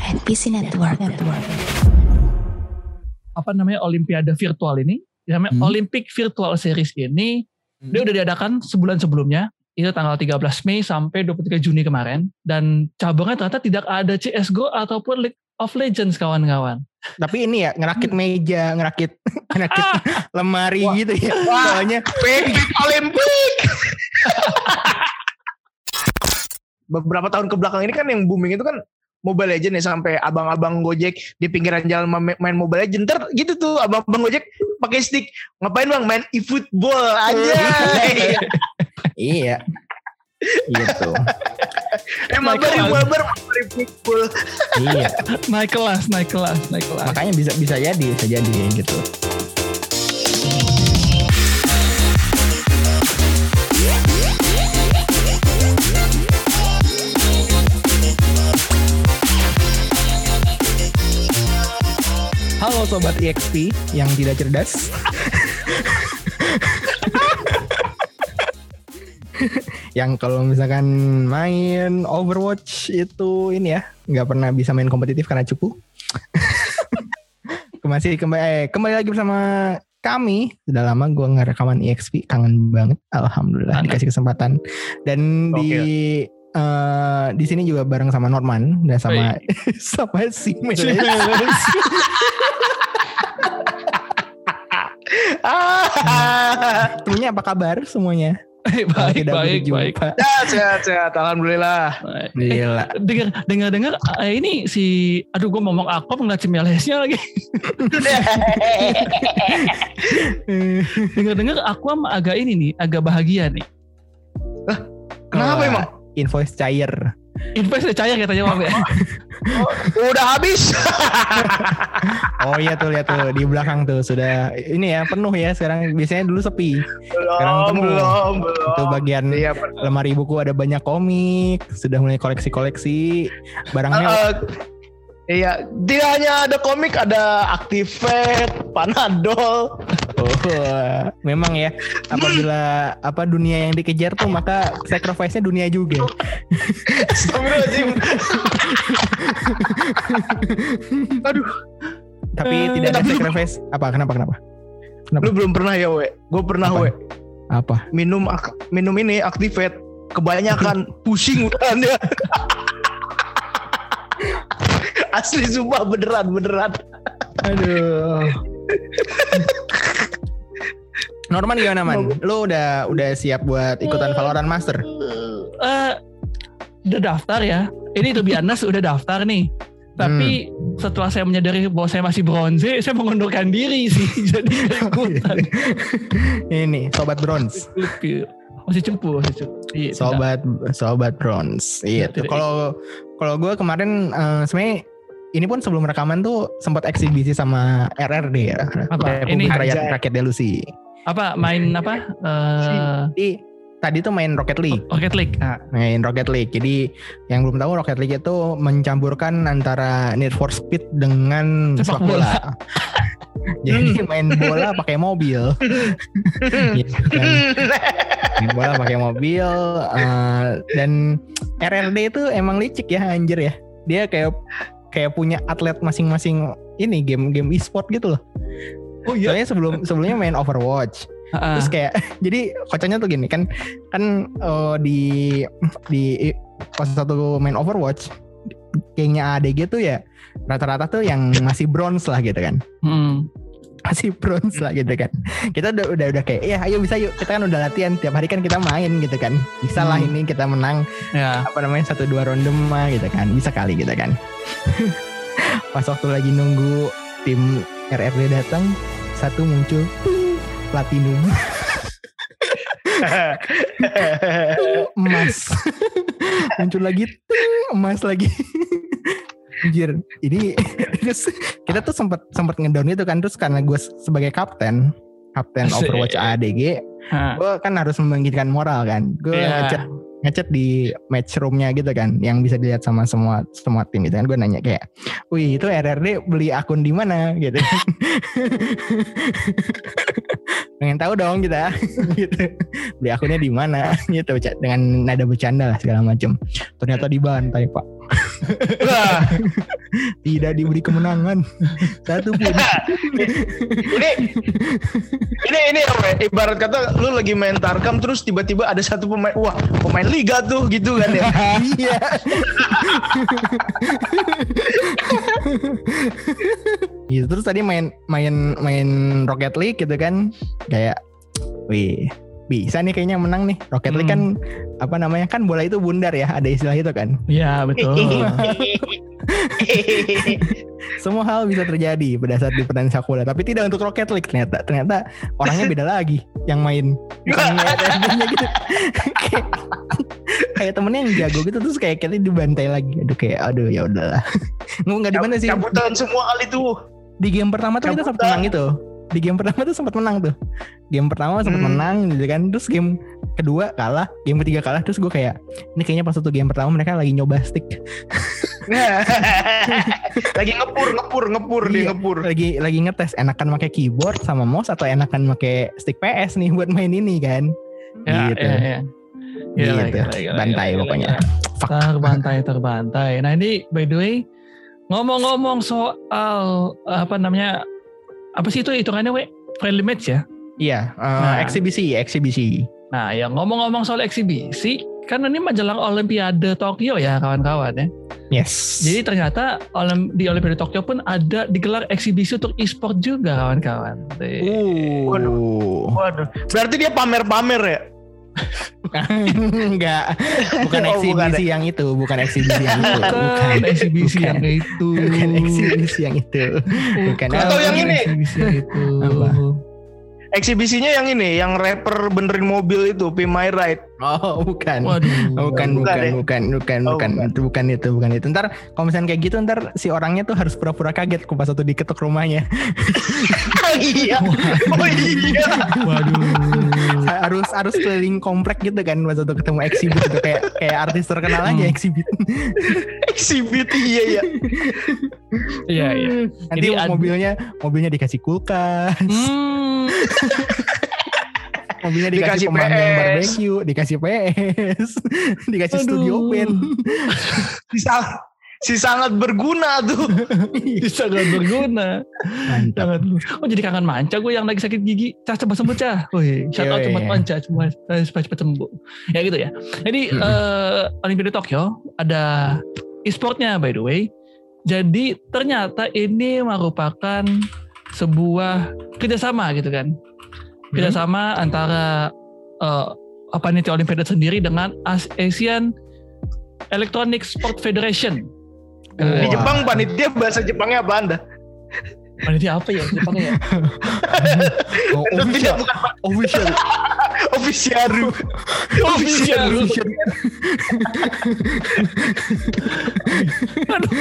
NPC Network. Network. apa namanya Olimpiade virtual ini, namanya Hmm. Olympic Virtual Series ini, Hmm. dia udah diadakan sebulan sebelumnya, itu tanggal 13 Mei sampai 23 Juni kemarin, dan cabangnya ternyata tidak ada CSGO ataupun League of Legends kawan-kawan. Tapi ini ya ngerakit meja, ngerakit ngerakit lemari Wah. gitu ya. Wah. Soalnya Olympic. Beberapa tahun ke belakang ini kan yang booming itu kan Mobile Legend ya sampai abang-abang Gojek di pinggiran jalan ma- main Mobile Legend. Ntar gitu tuh abang-abang Gojek pakai stick. Ngapain bang main e-football aja. iya. Gitu. eh mabar ya mabar mabar e-football. iya. Naik kelas, naik kelas, naik kelas. Makanya bisa bisa jadi, bisa jadi gitu. Sobat EXP yang tidak cerdas. yang kalau misalkan main Overwatch itu ini ya nggak pernah bisa main kompetitif karena cupu. Masih kembali eh, kembali lagi bersama kami. Sudah lama gue nggak rekaman EXP, kangen banget. Alhamdulillah Kangen. dikasih kesempatan. Dan di eh, di sini juga bareng sama Norman dan sama sama si Temennya apa kabar semuanya? Kalau baik, tidak baik, baik. berjumpa. sehat, sehat, sehat. Alhamdulillah. baik. Gila. dengar dengar dengar eh, ini si aduh gue ngomong apa nggak cimelesnya lagi dengar dengar aku agak ini nih agak bahagia nih Kenapa Wah, emang? Invoice cair. Invest cair katanya Mam ya Udah habis. Oh iya tuh lihat tuh di belakang tuh sudah ini ya penuh ya sekarang biasanya dulu sepi. Sekarang belum, penuh. belum, belum. Itu bagian Iya, lemari buku ada banyak komik, sudah mulai koleksi-koleksi. Barangnya Eh, iya, tidak hanya ada komik, ada Activate, Panadol. oh, memang ya apabila apa dunia yang dikejar tuh maka sacrifice-nya dunia juga. Astagfirullahaladzim. Aduh, Tapi Eh, tidak ada tapi lu- sacrifice. Apa kenapa kenapa? lu belum pernah ya, we? Gue pernah, Apa? we. Apa? Minum minum ini Activate. Kebanyakan pusing udahannya. Asli sumpah beneran beneran. Aduh. Norman gimana man? Lu udah udah siap buat ikutan Valorant Master? Eh, udah daftar ya ini tuh honest udah daftar nih tapi setelah saya menyadari bahwa saya masih bronze saya mengundurkan diri sih jadi ikutan Ini sobat bronze. Masih cupu masih cupu Iya, tidak. Sobat sobat bronze. Iya. Kalau kalau gue kemarin eh, sebenarnya ini pun sebelum rekaman tuh sempat eksibisi sama RRD ya. Apa? Republik Ini Rakyat. Rakyat Delusi. apa main apa Jadi tadi tuh main Rocket League. Rocket League nah, main Rocket League. Jadi yang belum tahu Rocket League itu mencampurkan antara Need for Speed dengan Sepak sepak bola. Jadi main bola pakai mobil. Gitu kan. Main bola pakai mobil eh, dan RRD itu emang licik ya anjir ya. Dia kayak kayak punya atlet masing-masing ini game-game e-sport gitu loh. oh iya Soalnya sebelum sebelumnya main Overwatch. Ah, Terus kayak jadi kocaknya tuh gini kan kan eh, di di pas satu main Overwatch gengnya ADG tuh ya rata-rata tuh yang masih bronze lah gitu kan hmm. Masih bronze lah gitu kan. Kita udah udah udah kayak ya ayo bisa yuk. Kita kan udah latihan. Tiap hari kan kita main gitu kan. Bisa lah Hmm. ini kita menang. Ya. Apa namanya satu dua ronde mah gitu kan. Bisa kali gitu kan. Pas waktu lagi nunggu tim RRD datang satu muncul platinum. Emas. Muncul lagi emas lagi Anjir, ini terus kita tuh sempat sempat ngedown itu kan terus karena gue sebagai kapten kapten. Overwatch ADG gue kan harus membangkitkan moral kan. Gue Iya. ngechat ngechat di match roomnya gitu kan yang bisa dilihat sama semua semua tim gitu kan. Gue nanya kayak wih itu RRD beli akun di mana? Gitu. Pengen tahu dong kita. Gitu. Beli akunnya di mana? Gitu dengan nada bercanda lah segala macam ternyata dibantai pak Wah, tidak diberi kemenangan. Satu pun. Ini ini ini apa ya? ibarat kata lu lagi main Tarkam terus tiba-tiba ada satu pemain wah pemain liga tuh gitu kan ya? Iya. Gitu terus tadi main main main Rocket League gitu kan? Kayak wih bisa nih kayaknya menang nih. Rocket League kan apa namanya kan bola itu bundar ya ada istilah itu kan. Iya betul. semua hal bisa terjadi pada saat di pertandingan sepak bola. Tapi tidak untuk Rocket League ternyata ternyata orangnya beda lagi yang main. Gitu. Kayak, kayak temennya yang jago gitu terus kayak kita dibantai lagi. Aduh kayak aduh ya udahlah. Nggak nggak di mana sih? cabutan semua hal itu. Di game pertama tuh kita sempat menang gitu di game pertama tuh sempat menang tuh game pertama sempat Hmm. menang gitu kan terus game kedua kalah game ketiga kalah terus gue kayak ini kayaknya pas satu game pertama mereka lagi nyoba stick lagi ngepur ngepur ngepur dia Iya. ngepur lagi lagi ngetes enakan pakai keyboard sama mouse atau enakan pakai stick PS nih buat main ini kan Ya, gitu ya, ya. Gila, gitu gila, gila, bantai gila, pokoknya gila. Fuck. Terbantai, terbantai. Nah ini by the way ngomong-ngomong soal apa namanya apa sih itu hitungannya we friendly match ya? iya eh, Nah. eksibisi eksibisi Nah ya ngomong-ngomong soal eksibisi kan ini menjelang Olimpiade Tokyo ya kawan-kawan ya. yes Jadi ternyata olim- di Olimpiade Tokyo pun ada digelar eksibisi untuk e-sport juga kawan-kawan. uh waduh berarti dia pamer-pamer ya enggak bukan Oh, bukan eksibisi yang itu bukan eksibisi yang itu Bukan eksibisi Bukan. yang itu. bukan eksibisi yang itu bukan Atau yang ini. Eksibisi yang itu. Apa? eksibisinya yang ini yang rapper benerin mobil itu Be My Ride oh bukan Waduh. Oh, bukan, Bukan bukan, bukan, bukan, Oh, bukan, bukan. itu bukan itu, bukan itu. Ntar kalau misalnya kayak gitu, ntar si orangnya tuh harus pura-pura kaget pas waktu diketuk rumahnya. iya oh iya Waduh. harus harus keliling komplek gitu kan pas waktu ketemu exhibit itu kayak kayak artis terkenal aja Hmm. exhibit. exhibit iya iya Iya, iya. Nanti Jadi ad- mobilnya mobilnya dikasih kulkas, Hmm. Mobilnya dikasih, Dikasih pemandian PS. barbecue, dikasih PS, dikasih studio Aduh. band. si, sang- si sangat berguna tuh Bisa gak berguna. Mantap. Sangat Oh jadi kangen manca gue yang lagi sakit gigi. Cah coba sembuh cah. Wih, shout out Yoi. cepat manca cuma supaya cepat sembuh. Ya gitu ya. Jadi Mm-mm. eh, Olimpiade Tokyo ada e-sportnya by the way. Jadi ternyata ini merupakan sebuah kerjasama gitu kan. Kerjasama antara eh, apa panitia Olimpiade sendiri dengan As- Asian Electronic Sport Federation. di Wah. Jepang panitia bahasa Jepangnya apa anda Panitia apa ya Jepangnya ya? Oh, official, official. officiaru Officiaru. Aduh,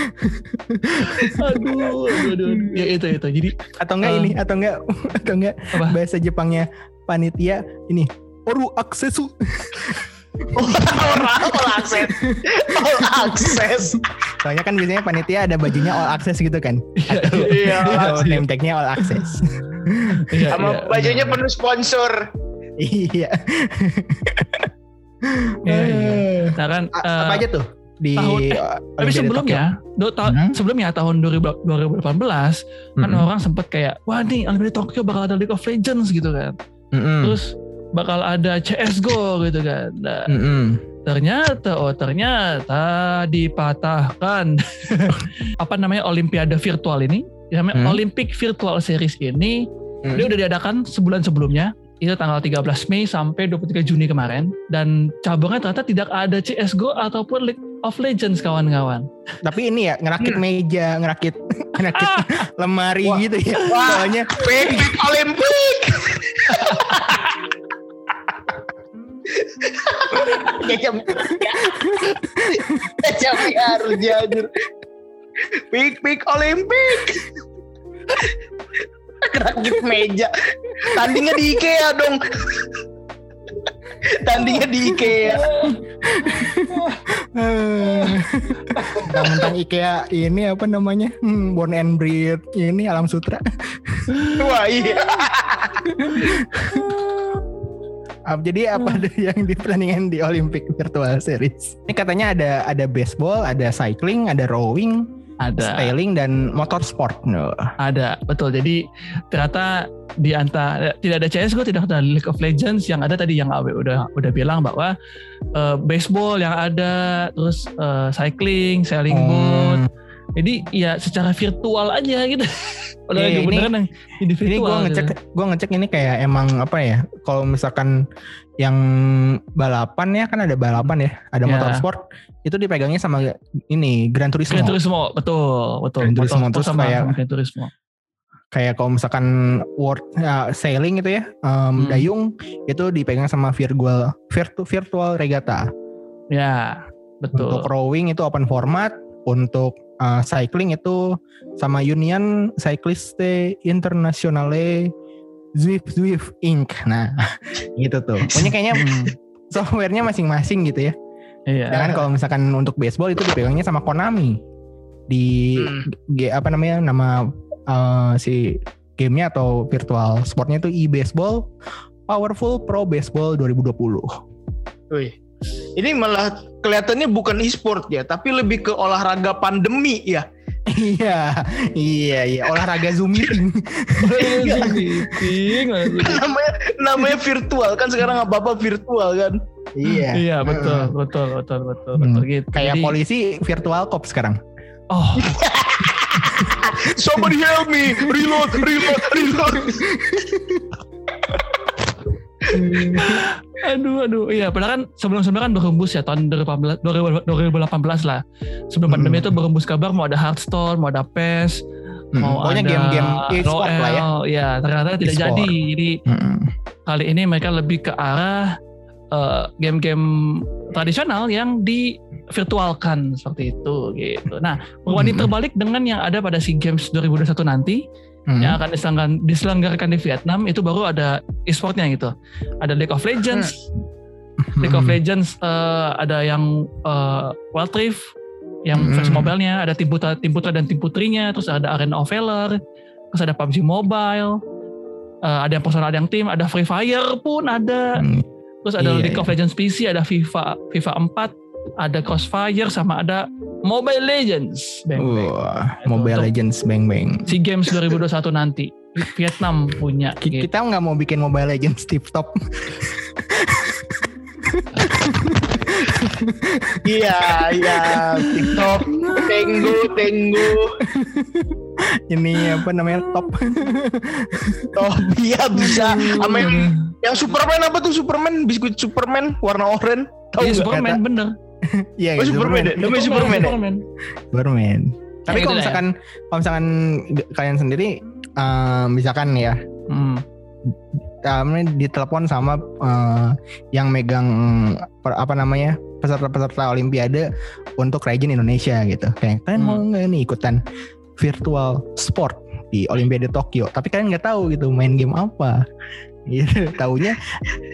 aduh, aduh. Ya itu itu. Jadi atau enggak Eh. ini atau enggak atau enggak Apa? bahasa Jepangnya panitia ini oru aksesu orang all access all access soalnya kan biasanya panitia ada bajunya all access gitu kan iya all Atau access. name tag-nya all access iya, sama iya, bajunya penuh sponsor iya Iya, iya. Nah kan A- eh, apa aja tuh di tahun- eh, uh, tapi Olimpiade sebelumnya, do, ta- Hmm. sebelumnya tahun 2000 2018 Tokyo? kan Mm-mm. orang sempet kayak wah nih Olimpiade Tokyo bakal ada League of Legends gitu kan. Mm-mm. Terus bakal ada CS:GO gitu kan. Nah, Mm-mm. ternyata oh ternyata dipatahkan apa namanya Olimpiade virtual ini namanya Hmm. Olympic Virtual Series ini Hmm. dia udah diadakan sebulan sebelumnya itu tanggal 13 Mei sampai 23 Juni kemarin dan cabangnya ternyata tidak ada CSGO ataupun League of Legends kawan-kawan. tapi ini ya ngerakit meja ngerakit ngerakit Ah! lemari Wah. gitu ya Wah. soalnya Peak Olimpik Kecam Kecam harus jajur Peak Peak Olimpik Kerakit meja. Tandingnya di Ikea dong. Tandingnya di Ikea. Tentang IKEA ini apa namanya? Hmm, Born and Breed. Ini Alam Sutra. Wah iya. Ah, Jadi apa ada yang di pertandingan di Olympic Virtual Series? Ini katanya ada ada baseball, ada cycling, ada rowing, Ada. sailing dan motorsport. No. Ada, betul. Jadi ternyata di antara tidak ada CS:GO, tidak ada League of Legends yang ada tadi yang Awe udah udah bilang bahwa eh, baseball yang ada, terus eh, cycling, sailing boat. Hmm, Jadi ya secara virtual aja gitu. Udah Iya, lagi ini- beneran yang jadi virtual. ini gue gitu. ngecek, gue ngecek ini kayak emang apa ya? Kalau misalkan yang balapan ya kan ada balapan ya, ada Ya. motorsport itu dipegangnya sama ini Gran Turismo. Gran Turismo, betul, betul. Gran Turismo, terus sama kayak- Gran Turismo. Kayak kalau misalkan world ya, sailing itu ya, em, Hmm. dayung itu dipegang sama virtual virtu, virtual regatta. Ya, betul. Untuk rowing itu open format, untuk uh, cycling itu sama Union Cycliste Internationale Zwift Zwift Inc. Nah, gitu tuh. Pokoknya kayaknya softwarenya masing-masing gitu ya. Iya. Jangan kalau misalkan untuk baseball itu dipegangnya sama Konami di Hmm. G- apa namanya nama uh, si gamenya atau virtual sportnya itu e-baseball Powerful Pro Baseball 2020. Wih. Ini malah kelihatannya bukan e-sport ya, tapi lebih ke olahraga pandemi ya. Iya, iya, iya. Olahraga Zoom meeting. Zoom meeting, namanya namanya virtual kan sekarang apa-apa virtual kan. iya. Iya, betul, betul, betul, betul, Hmm. betul gitu. Kayak Jadi- polisi virtual cop sekarang. Oh, Somebody help me, reload, reload, reload. aduh, aduh. Iya, padahal kan sebelum-sebelumnya kan berhembus ya tahun 2018, 2018 lah. Sebelum Hmm. pandemi itu berhembus kabar mau ada Hearthstone, mau ada PES, Hmm, mau Pokoknya ada game-game e-sport lah ya. Roel. Ya, ternyata tidak E-sport. jadi. Jadi Hmm. kali ini mereka lebih ke arah eh, game-game tradisional yang di virtualkan seperti itu gitu. Nah, perbanding Hmm. terbalik dengan yang ada pada SEA Games 2021 nanti Hmm. yang akan diselenggarakan, diselenggarakan di Vietnam itu baru ada e-sportnya gitu. Ada League of Legends, League of Hmm. Legends eh, ada yang eh, Wild Rift yang Hmm. versi mobile-nya, ada tim putra, tim putra dan tim putrinya, terus ada Arena of Valor, terus ada PUBG Mobile, eh, ada yang personal, ada yang tim, ada Free Fire pun ada, Hmm. terus ada Iya, League of Legends PC, ada FIFA FIFA 4, ada Crossfire sama ada Mobile Legends. Bang, bang. Wah, Mobile Untuk- Legends bang bang. SEA Games 2021 nanti Vietnam punya. Gitu. Kita nggak mau bikin Mobile Legends tip top. Iya, iya, TikTok, Tenggo, Tenggo, Ini apa namanya top. oh iya bisa. Sama yang, yang Superman apa tuh Superman? Biskuit Superman warna oranye. Tahu Iya? Superman bener. Iya, Oh, iya, Superman ya? Namanya Superman ya? Superman. Superman. Tapi Ya, kalau gitu ya. misalkan kalau misalkan kalian sendiri eh, misalkan ya Hmm. kami ditelepon sama eh, yang megang per- apa namanya peserta-peserta Olimpiade untuk region Indonesia gitu. Kayak kalian mau Hmm. nggak nih ikutan virtual sport di Olimpiade Tokyo? Tapi kalian nggak tahu gitu main game apa. Gitu. Taunya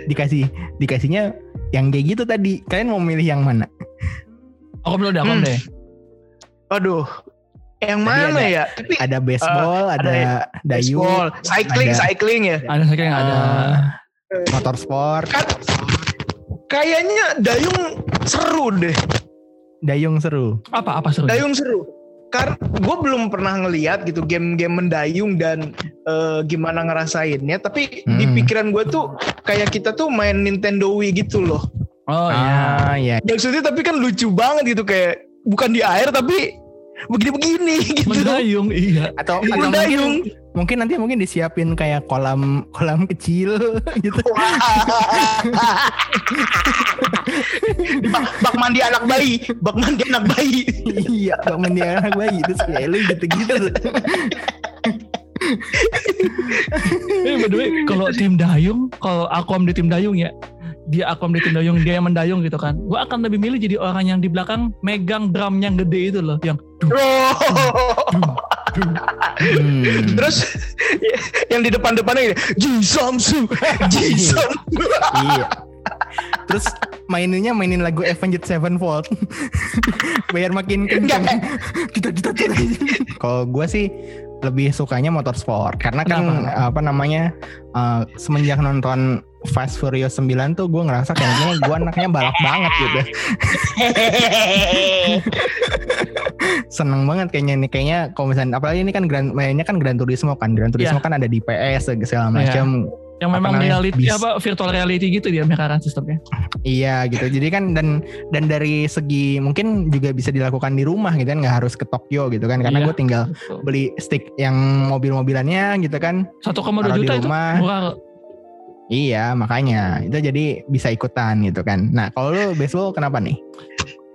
dikasih dikasihnya yang kayak gitu tadi. Kalian mau milih yang mana? Aku belum deh, aku Hmm. deh. Aduh, yang Tadi mana ada- ya? Tapi Ada baseball, ada, dayung, baseball, cycling, ada- cycling ya. Ada saya yang ada. eh, motorsport, Kan kayaknya dayung seru deh. dayung seru. Apa apa seru? Dayung seru. Karena gue belum pernah ngeliat gitu game-game mendayung dan eh, gimana ngerasainnya. Tapi di Hmm. pikiran gue tuh kayak kita tuh main Nintendo Wii gitu loh. Oh iya. Ah, ya. Maksudnya tapi kan lucu banget gitu kayak bukan di air tapi begini-begini gitu. Mendayung iya. Atau, atau Mendayung. mungkin nanti mungkin disiapin kayak kolam kolam kecil gitu. Di bak, bak mandi anak bayi, bak mandi anak bayi. iya, bang mandi anak bayi terus kayak lu gitu-gitu. Eh by the way, kalau tim dayung, kalau akom di tim dayung ya, dia akom di dayung, dia yang mendayung gitu kan. Gua akan lebih milih jadi orang yang di belakang megang drum yang gede itu loh, yang Oh. Hmm. Terus yang di depan-depannya gini, Jisomsu, Jisomsu. iya. Terus maininnya mainin lagu Avenged Sevenfold. Biar makin kencang. Kita kita kita. Kalau gue sih lebih sukanya motorsport karena kan Kenapa? apa namanya eh, semenjak nonton Fast Furious 9 tuh gue ngerasa kayaknya gue anaknya balap banget gitu. Seneng banget kayaknya nih kayaknya kalau misalnya apalagi ini kan Gran mainnya kan Gran Turismo kan Gran Turismo Iya. kan ada di PS segala macam. Yang memang reality bis. apa virtual reality gitu dia mereka kan sistemnya. Iya gitu. Jadi kan dan dan dari segi mungkin juga bisa dilakukan di rumah gitu kan nggak harus ke Tokyo gitu kan karena Iya. gue tinggal Betul. beli stick yang mobil-mobilannya gitu kan 1,2 taruh di juta itu rumah. murah. Iya makanya itu jadi bisa ikutan gitu kan. Nah kalau lu baseball kenapa nih?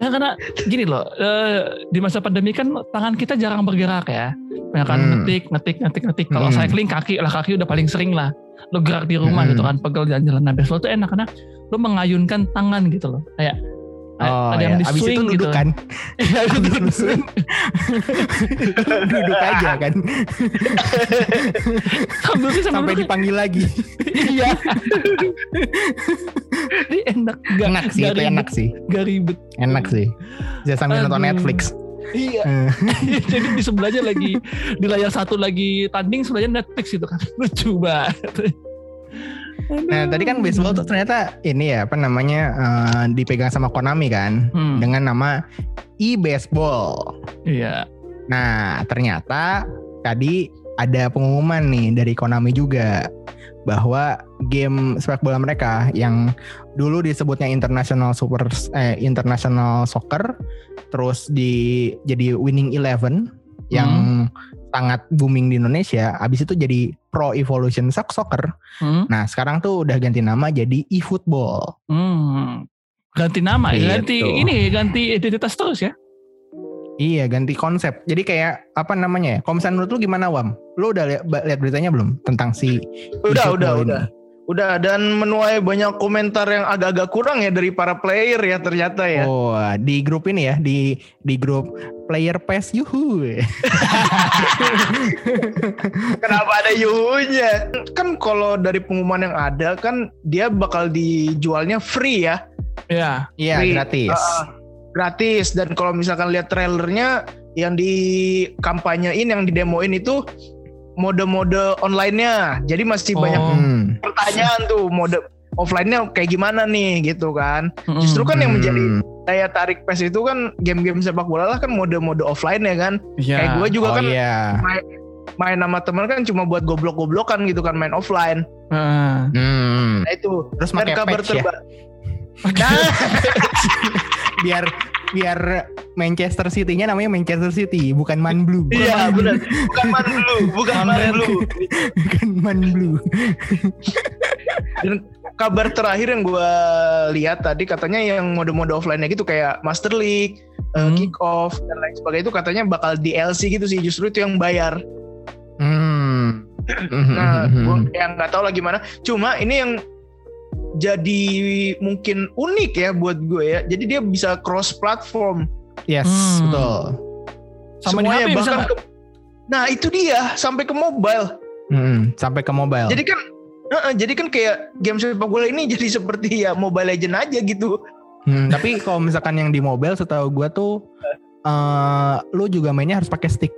Ya karena gini loh, eh, di masa pandemi kan tangan kita jarang bergerak ya. Banyak kan Hmm. ngetik, ngetik, ngetik, ngetik. Kalau Hmm. cycling kaki lah, kaki udah paling sering lah. Lo gerak di rumah Hmm. gitu kan, pegel jalan-jalan. Nah baseball tuh enak karena lo mengayunkan tangan gitu loh. Kayak Oh ada yang ya. di Abis itu swing duduk gitu. kan? Iya, Abis itu itu swing. duduk aja kan sambil sampai dipanggil lagi. Iya. Ini enak, gak, enak sih gak itu ribet, enak sih. Gak ribet. Enak sih. Bisa sambil nonton Aduh. Netflix. Iya. Eh, Jadi di sebelahnya lagi di layar satu lagi tanding sebelahnya Netflix gitu kan. Lucu banget. Nah tadi kan baseball tuh ternyata ini ya apa namanya eh, dipegang sama Konami kan Hmm, dengan nama e-baseball. iya. Nah, ternyata tadi ada pengumuman nih dari Konami juga bahwa game sepak bola mereka yang dulu disebutnya International Super eh International Soccer terus di jadi Winning Eleven yang sangat booming di Indonesia, habis itu jadi Pro Evolution Soc- Soccer. Hmm, Nah, sekarang tuh udah ganti nama jadi eFootball. hmm. Ganti nama, Gitu. ganti ini, ganti identitas terus ya. Iya, ganti konsep. Jadi kayak apa namanya ya? Kalau misalnya menurut lu gimana, Wam? Lu udah lihat beritanya belum tentang si Udah, udah, ini? udah. Udah dan menuai banyak komentar yang agak-agak kurang ya dari para player ya ternyata ya. Oh, di grup ini ya, di di grup player PES yuhu. Kenapa ada yuhunya? Kan kalau dari pengumuman yang ada kan dia bakal dijualnya free ya. Iya. Iya, gratis. Ah, gratis dan kalau misalkan lihat trailernya yang di kampanyein yang didemoin itu mode-mode online-nya. Jadi masih Oh. banyak Hmm. Pertanyaan tuh mode offline-nya kayak gimana nih gitu kan. Justru kan yang menjadi Hmm. daya tarik PES itu kan game-game sepak bola lah kan mode-mode offline ya kan. Iya. Kayak gue juga Oh kan iya. main sama temen kan cuma buat goblok-goblokan gitu kan main offline. Heeh. Hmm. Nah itu. Terus pakai kabar patch ya. Nah, biar biar Manchester City-nya namanya Manchester City, bukan Man Blue. Bukan iya Man Blue. benar. Bukan man blue, bukan Man man blue. bukan Man Blue. Dan kabar terakhir yang gue lihat tadi katanya yang mode-mode offline-nya gitu kayak Master League, eh, Hmm. Kick Off dan lain sebagainya itu katanya bakal DLC gitu sih. Justru itu yang bayar. Hmm. Nah, gua yang nggak tahu lah gimana. Cuma ini yang jadi mungkin unik ya buat gue ya. Jadi dia bisa cross platform. yes, Hmm. betul. Sama di Semuanya HP bisa bahkan ke- Nah, itu dia sampai ke mobile. Hmm, sampai ke mobile. Jadi kan Heeh, jadi kan kayak game sepak bola ini jadi seperti ya Mobile Legend aja gitu. Hmm, tapi kalau misalkan yang di mobile setahu gua tuh eh lu juga mainnya harus pakai stick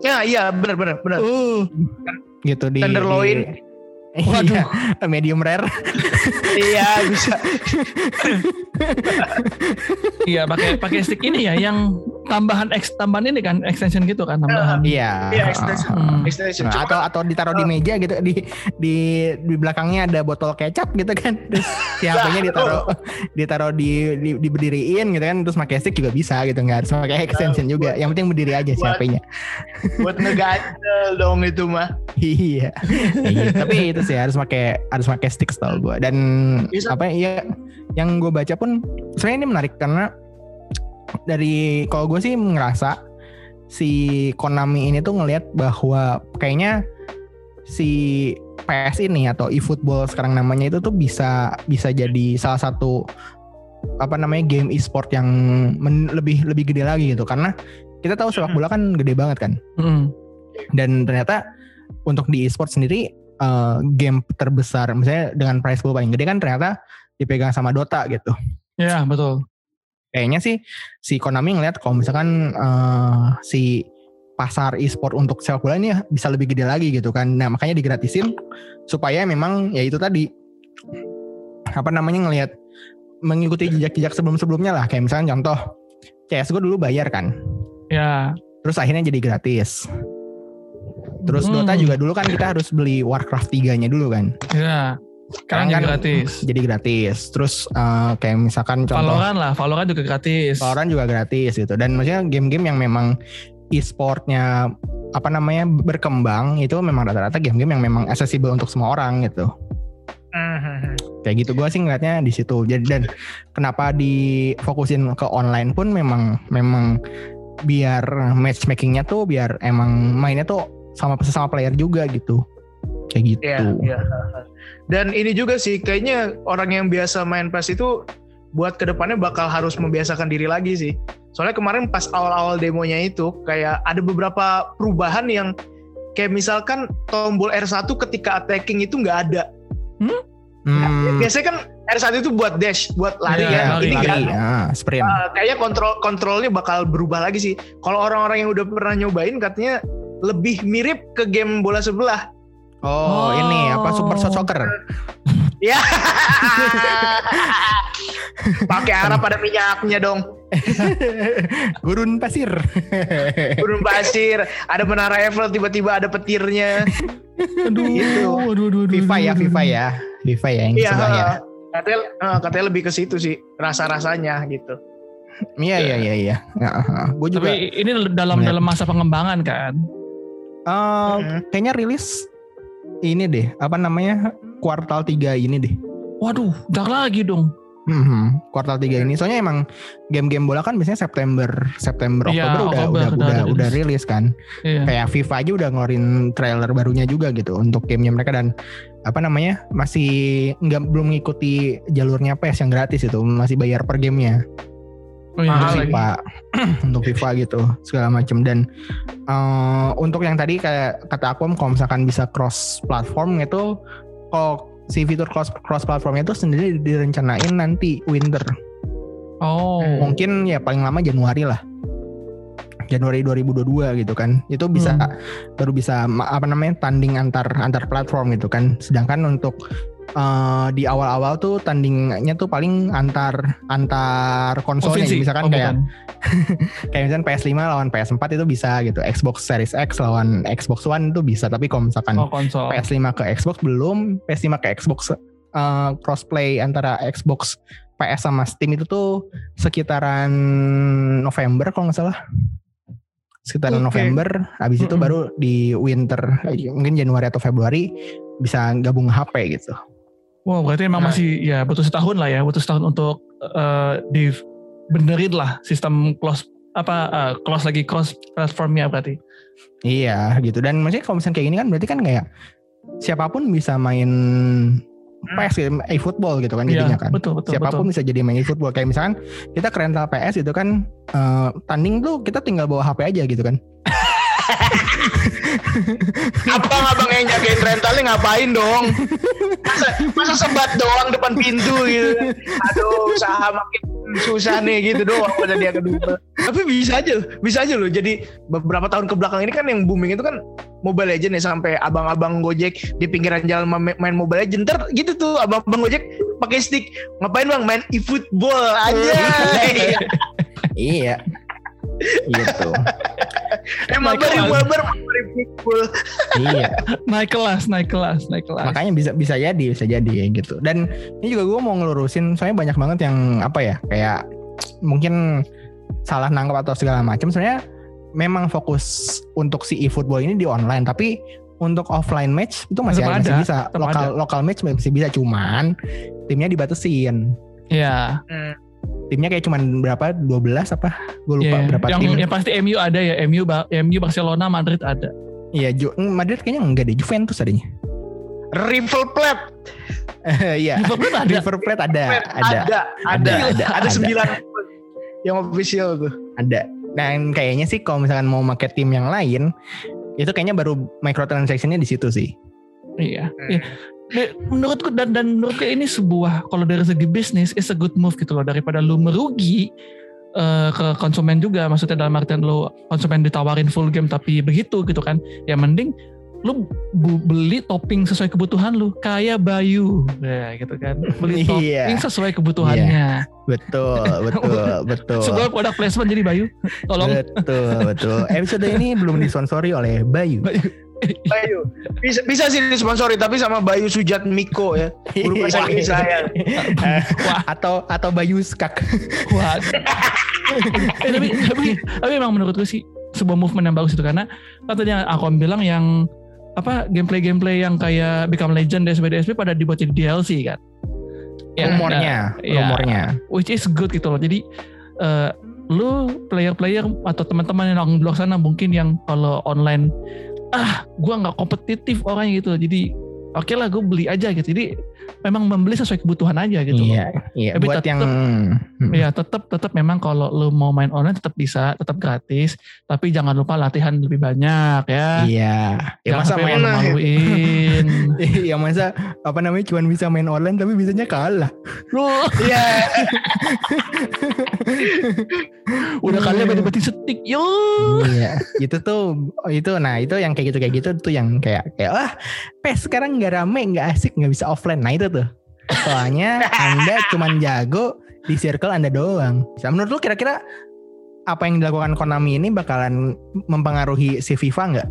Ya, iya benar benar benar. Uh, gitu di Tenderloin. Di- Waduh. Iya, medium rare. iya, bisa. iya pakai pakai stick ini ya yang tambahan X tambahan ini kan extension gitu kan tambahan. Iya. Iya, extension. Hmm. Extension. Nah, Cuma atau atau ditaruh di meja gitu di di di belakangnya ada botol kecap gitu kan terus si HP-nya ditaruh ditaruh di, di diberdiriin gitu kan terus pakai stick juga bisa gitu nggak harus pakai extension juga yang penting berdiri aja si Buat- HP-nya buat ngeganjel dong itu mah. iya Iya, tapi itu sih harus pakai harus pakai stick tau gue dan Bisa. apa ya yang gue baca pun sebenarnya ini menarik karena dari kalau gue sih ngerasa si Konami ini tuh ngelihat bahwa kayaknya si PS ini atau eFootball sekarang namanya itu tuh bisa bisa jadi salah satu apa namanya game e-sport yang men- lebih lebih gede lagi gitu karena kita tahu sepak bola kan gede banget kan Hmm. dan ternyata untuk di e-sport sendiri eh, game terbesar misalnya dengan prize pool paling gede kan ternyata dipegang sama Dota gitu Ya betul. Kayaknya sih si Konami ngeliat kalau misalkan eh, si pasar e-sport untuk sepak bola ini bisa lebih gede lagi gitu kan. Nah makanya digratisin supaya memang ya itu tadi apa namanya ngelihat mengikuti jejak-jejak sebelum-sebelumnya lah. Kayak misalnya contoh CSGO dulu bayar kan, Ya. terus akhirnya jadi gratis. Terus Hmm. Dota juga dulu kan kita harus beli Warcraft 3-nya dulu kan. Ya. Sekarang jadi kan gratis. Jadi gratis. Terus eh, kayak misalkan contoh Valorant lah, Valorant juga gratis. Valorant juga gratis gitu. Dan maksudnya game-game yang memang e-sportnya apa namanya berkembang itu memang rata-rata game-game yang memang accessible untuk semua orang gitu. Mhm. Kayak gitu gue sih ngeliatnya di situ. Jadi dan kenapa difokusin ke online pun memang memang biar matchmakingnya tuh biar emang mainnya tuh sama sesama player juga gitu. Kayak gitu. Iya, iya. Dan ini juga sih kayaknya orang yang biasa main PES itu buat ke depannya bakal harus membiasakan diri lagi sih. Soalnya kemarin pas awal-awal demonya itu kayak ada beberapa perubahan yang kayak misalkan tombol R1 ketika attacking itu nggak ada. Hmm, Biasanya kan R1 itu buat dash, buat lari Iya, kan. lari, Ini nggak lari, ah, sprint. Uh, kayaknya kontrol kontrolnya bakal berubah lagi sih. Kalau orang-orang yang udah pernah nyobain katanya lebih mirip ke game bola sebelah. Oh, Oh. ini apa Super Soccer? Ya. Pakai arah pada minyaknya dong. Gurun pasir. Gurun pasir, ada menara Eiffel tiba-tiba ada petirnya. Aduh, Gitu. aduh, aduh, aduh, FIFA ya, FIFA ya. FIFA ya yang Iya, sebelah ya. katanya eh, katanya lebih ke situ sih rasa-rasanya gitu. Iya iya iya iya. Gue juga Tapi ini dalam Ngeliat. dalam masa pengembangan kan. eh, Mhm. kayaknya rilis ini deh, apa namanya? kuartal 3 ini deh. Waduh, udah lagi dong. Mhm, kuartal 3 ini. Soalnya emang game-game bola kan biasanya September, September, Iya, Oktober udah Oktober udah udah udah, rilis. udah rilis kan. Iya. Kayak FIFA aja udah ngeluarin trailer barunya juga gitu untuk gamenya mereka dan apa namanya? masih nggak belum mengikuti jalurnya PS yang gratis itu, masih bayar per gamenya. Oh, iya. Mahal. FIFA untuk FIFA gitu segala macam dan eh, untuk yang tadi kayak kata aku kalau misalkan bisa cross platform itu kalau si fitur cross cross platformnya itu sendiri direncanain nanti winter Oh. mungkin ya paling lama Januari lah Januari 2022 gitu kan itu bisa Hmm. baru bisa apa namanya tanding antar antar platform gitu kan sedangkan untuk eh, di awal-awal tuh tandingnya tuh paling antar antar konsolnya Provinsi. misalkan Oh, kayak kayak misalnya PS5 lawan PS4 itu bisa gitu. Xbox Series X lawan Xbox One itu bisa. Tapi kalau misalkan Oh, konsol. PS5 ke Xbox belum, PS5 ke Xbox eh, crossplay antara Xbox PS sama Steam itu tuh sekitaran November kalau nggak salah. Sekitaran Oke. November, habis itu Mm-mm. baru di winter mungkin Januari atau Februari bisa gabung HP gitu. Wow, berarti emang Nah. masih ya butuh setahun lah ya, butuh setahun untuk eh, dibenerin lah sistem close apa eh, close lagi cross platformnya berarti. Iya gitu dan maksudnya kalau misalnya kayak gini kan berarti kan kayak siapa pun bisa main PS gitu, e-football gitu kan Iya, jadinya kan. betul betul siapa pun betul. bisa jadi main e-football kayak misalkan kita ke rental PS gitu kan eh, tanding tuh kita tinggal bawa HP aja gitu kan. Abang-abang yang jagain rentalnya ngapain dong? Masa, masa sebat doang depan pintu gitu. Aduh, usaha makin susah nih gitu doang pada dia kedua. Tapi bisa aja, bisa aja loh. Jadi beberapa tahun ke belakang ini kan yang booming itu kan Mobile Legend ya sampai abang-abang Gojek di pinggiran jalan ma- main Mobile Legend. Ntar gitu tuh abang-abang Gojek pakai stick ngapain bang main e-football aja. iya. gitu. Eh mabar Michael. mabar mabar iya. Naik kelas, naik kelas, naik kelas. Makanya bisa bisa jadi bisa jadi ya gitu. Dan ini juga gue mau ngelurusin soalnya banyak banget yang apa ya kayak mungkin salah nangkap atau segala macam sebenarnya memang fokus untuk si e-football ini di online tapi untuk offline match itu masih, masih ada, bisa tetap lokal lokal match masih bisa cuman timnya dibatasin Iya. Timnya kayak cuman berapa 12 apa gue lupa Iya. berapa yang, tim yang pasti MU ada ya, MU Ba- MU Barcelona Madrid ada. iya Ju- Madrid kayaknya enggak deh Juventus adanya Rival Plate iya Liverpool ada. River Plate ada ada ada ada Ada, ada ada, ada. sembilan yang official tuh ada dan kayaknya sih kalau misalkan mau pakai tim yang lain itu kayaknya baru microtransactionnya di situ sih Iya. Iya. Menurutku dan dan menurutku ini sebuah kalau dari segi bisnis is a good move gitu loh daripada lu merugi eh, ke konsumen juga maksudnya dalam artian lo konsumen ditawarin full game tapi begitu gitu kan ya mending lu bu- beli topping sesuai kebutuhan lu kayak Bayu ya gitu kan beli Iya. topping sesuai kebutuhannya Betul, betul, betul. sebuah produk placement jadi Bayu tolong Betul, betul. Episode ini belum disponsori oleh Bayu. Bayu. Bisa bisa sih disponsori tapi sama Bayu Sujat Miko ya. Guru bahasa Inggris saya. atau atau Bayu Skak. Wah. eh, tapi, tapi tapi emang menurutku sih sebuah movement yang bagus itu karena katanya aku bilang yang apa gameplay-gameplay yang kayak Become Legend DSP DSP pada dibuat jadi DLC kan. Ya, rumornya, nah, ya. rumornya. which is good gitu loh. Jadi eh, lu player-player atau teman-teman yang nongkrong di luar sana mungkin yang kalau online ah gua nggak kompetitif orangnya gitu. Jadi oke lah gue beli aja gitu. Jadi memang membeli sesuai kebutuhan aja gitu. loh. Iya, iya. Tapi Buat tetep- yang Hmm. Ya tetap tetap memang kalau lu mau main online tetap bisa, tetap gratis, tapi jangan lupa latihan lebih banyak ya. Iya. Ya Jangan masa main malu-maluin. Ya masa apa namanya cuman bisa main online tapi bisanya kalah. Lu Iya. udah kalian berarti setik. Yo. Iya, itu tuh itu nah itu yang kayak gitu kayak gitu tuh yang kayak kayak wah PES sekarang nggak rame nggak asik nggak bisa offline. Nah itu tuh soalnya anda cuman jago di circle anda doang. Nah, menurut lu kira-kira apa yang dilakukan Konami ini bakalan mempengaruhi si FIFA nggak?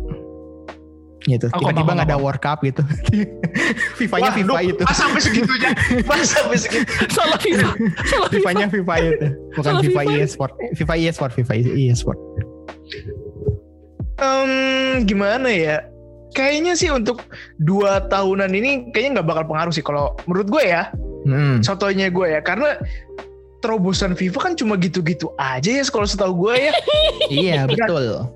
Gitu. Tiba-tiba nggak ada. World Cup gitu. FIFA-nya Wah, FIFA itu. Pas sampai segitunya. Pas sampai segitu. Salah FIFA. Salah FIFA. FIFA-nya FIFA itu. Bukan Salah FIFA FIFA. e-sport. FIFA e-sport, FIFA e-sport. Em, gimana ya? Kayaknya sih untuk dua tahunan ini kayaknya nggak bakal pengaruh sih kalau menurut gue ya. Hmm. Contohnya gue ya karena terobosan FIFA kan cuma gitu-gitu aja ya kalau setahu gue ya. Iya betul.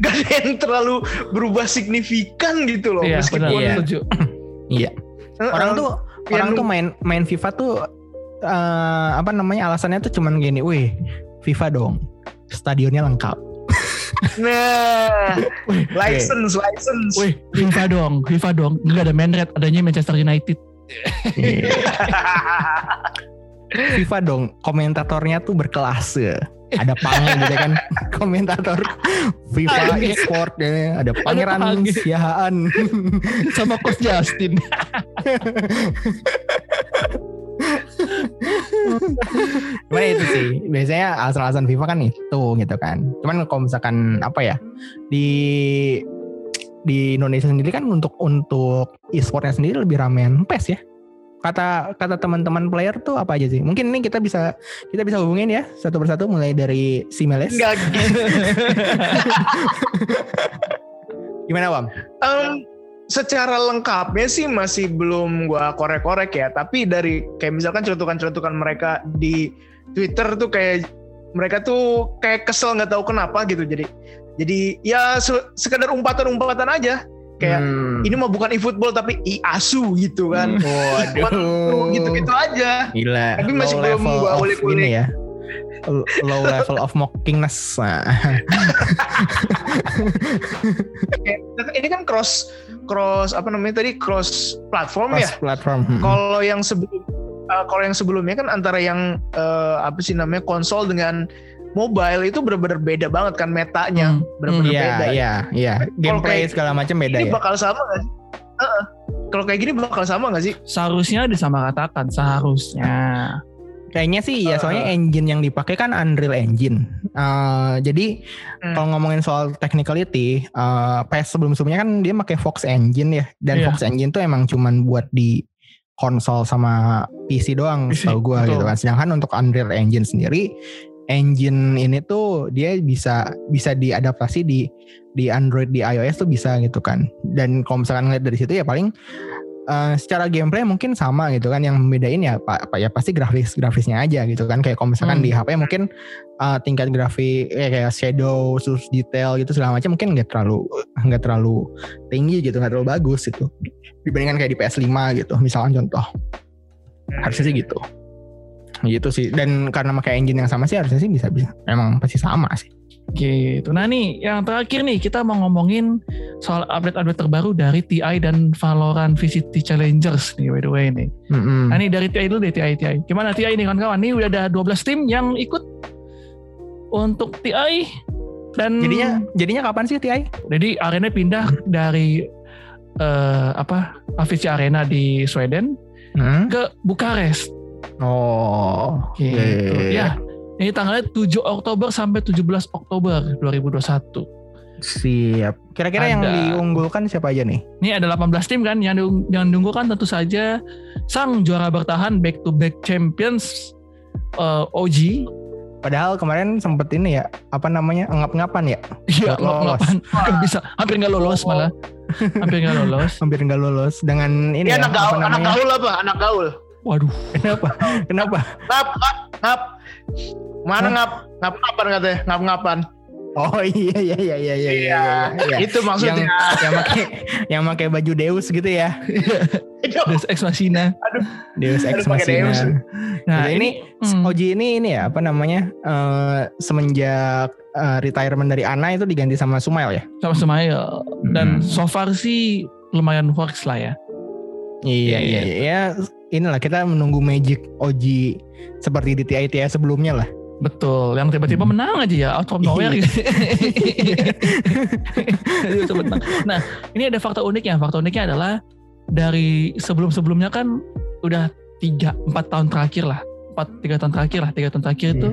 Gak ada yang terlalu berubah signifikan gitu loh. Iya, benar. meskipun Iya. Setuju. Iya. Eh, orang tuh orang lu- tuh main main FIFA tuh eh, apa namanya alasannya tuh cuman gini, wih FIFA dong, stadionnya lengkap. Nah, license, license. wih, FIFA dong, FIFA dong. Enggak ada Man Red, adanya Manchester United. FIFA dong, komentatornya tuh berkelas ya. Ada pange gitu kan, komentator FIFA e-sport ya. Ada pangeran pange. Siahaan. Sama Coach Justin. Cuman itu sih, biasanya alasan-alasan FIFA kan itu gitu kan. Cuman kalau misalkan apa ya di di Indonesia sendiri kan untuk untuk e-sportnya sendiri lebih ramean PES ya. Kata kata teman-teman player tuh apa aja sih? Mungkin ini kita bisa kita bisa hubungin ya satu persatu mulai dari si Meles. Enggak gitu. Gimana Wam? Em, secara lengkapnya sih masih belum gua korek-korek ya. Tapi dari kayak misalkan celutukan-celutukan mereka di Twitter tuh kayak mereka tuh kayak kesel nggak tahu kenapa gitu. Jadi jadi ya se- sekedar umpatan-umpatan aja. Kayak Hmm. ini mah bukan e-football tapi e-asu gitu kan. Waduh. gitu-gitu aja. Gila. Tapi masih low belum gua ulik-ulik. ini ya. Low level of mockingness. Ini kan cross cross apa namanya tadi cross platform ya. Cross platform. Hmm. Kalau yang sebelum uh, kalau yang sebelumnya kan antara yang uh, apa sih namanya konsol dengan mobile itu benar-benar beda banget kan metanya, Hmm. benar-benar Iya, beda. iya, iya. Gameplay kayak- segala macam beda Ini ya. bakal sama nggak sih? Heeh. Kalau kayak gini bakal sama nggak sih? Seharusnya disamaratakan, seharusnya. Kayaknya sih ya Uh, soalnya engine yang dipakai kan Unreal Engine. Eh, jadi Hmm. kalau ngomongin soal technicality, eh PS sebelum-sebelumnya kan dia pakai Fox Engine ya. Dan Iya. Fox Engine tuh emang cuman buat di konsol sama PC doang gua betul. gitu kan. Sedangkan untuk Unreal Engine sendiri engine ini tuh dia bisa bisa diadaptasi di di Android di iOS tuh bisa gitu kan. Dan kalau misalkan ngeliat dari situ ya paling eh, secara gameplay mungkin sama gitu kan. Yang membedain ya apa, apa ya pasti grafis grafisnya aja gitu kan. Kayak kalau misalkan Hmm. di HP mungkin eh, tingkat grafik eh, kayak shadow terus detail gitu segala macam mungkin nggak terlalu nggak terlalu tinggi gitu nggak terlalu bagus itu dibandingkan kayak di PS5 gitu misalkan contoh. Harusnya sih gitu. Gitu sih. Dan karena pakai engine yang sama sih harusnya sih bisa bisa. Emang pasti sama sih Gitu. Nah nih, yang terakhir nih kita mau ngomongin soal update-update terbaru dari TI dan Valorant VCT Challengers nih by the way nih. Mm-mm. Nah nih dari TI dulu deh TI TI. Gimana TI nih kawan-kawan? Nih udah ada 12 tim yang ikut untuk TI dan Jadinya jadinya kapan sih TI? jadi arena pindah dari eh, apa Avicii Arena di Sweden Hmm? ke Bukares Oh, gitu. iya, iya, iya. Ya, ini tanggalnya 7 Oktober sampai 17 Oktober 2021. Siap. Kira-kira yang diunggulkan siapa aja nih? Ini ada 18 tim kan yang diung- yang diunggulkan tentu saja sang juara bertahan back to back champions eh, OG. Padahal kemarin sempet ini ya, apa namanya, ngap-ngapan ya, Iya, ngap-ngapan. Bisa, hampir nggak lolos malah. Hampir nggak lolos. hampir nggak lolos dengan ini Ini ya, anak apa gaul, anak gaul apa? Anak gaul. Waduh, Kenapa? Kenapa? Ngap, ngap, ngap. Mana ngap? Ngap ngapan katanya? Ngap ngapan. Oh iya iya iya iya iya. iya, iya. Itu maksudnya. Yang yang pakai yang pakai baju Deus gitu ya. Deus Ex Machina. Deus Ex Aduh, Deus. Machina. Nah, Jadi ini hmm, Oji ini ini ya apa namanya eh, semenjak eh, retirement dari Ana itu diganti sama Sumail ya. sama Sumail dan Hmm. so far sih lumayan works lah ya. Iya iya iya. Ya, inilah kita menunggu magic Oji seperti di TI TI sebelumnya lah. Betul, yang tiba-tiba Hmm. menang aja ya out from nowhere gitu. Nah, ini ada fakta uniknya. Fakta uniknya adalah dari sebelum-sebelumnya kan udah tiga empat tahun terakhir lah, empat tiga tahun terakhir lah, tiga tahun terakhir itu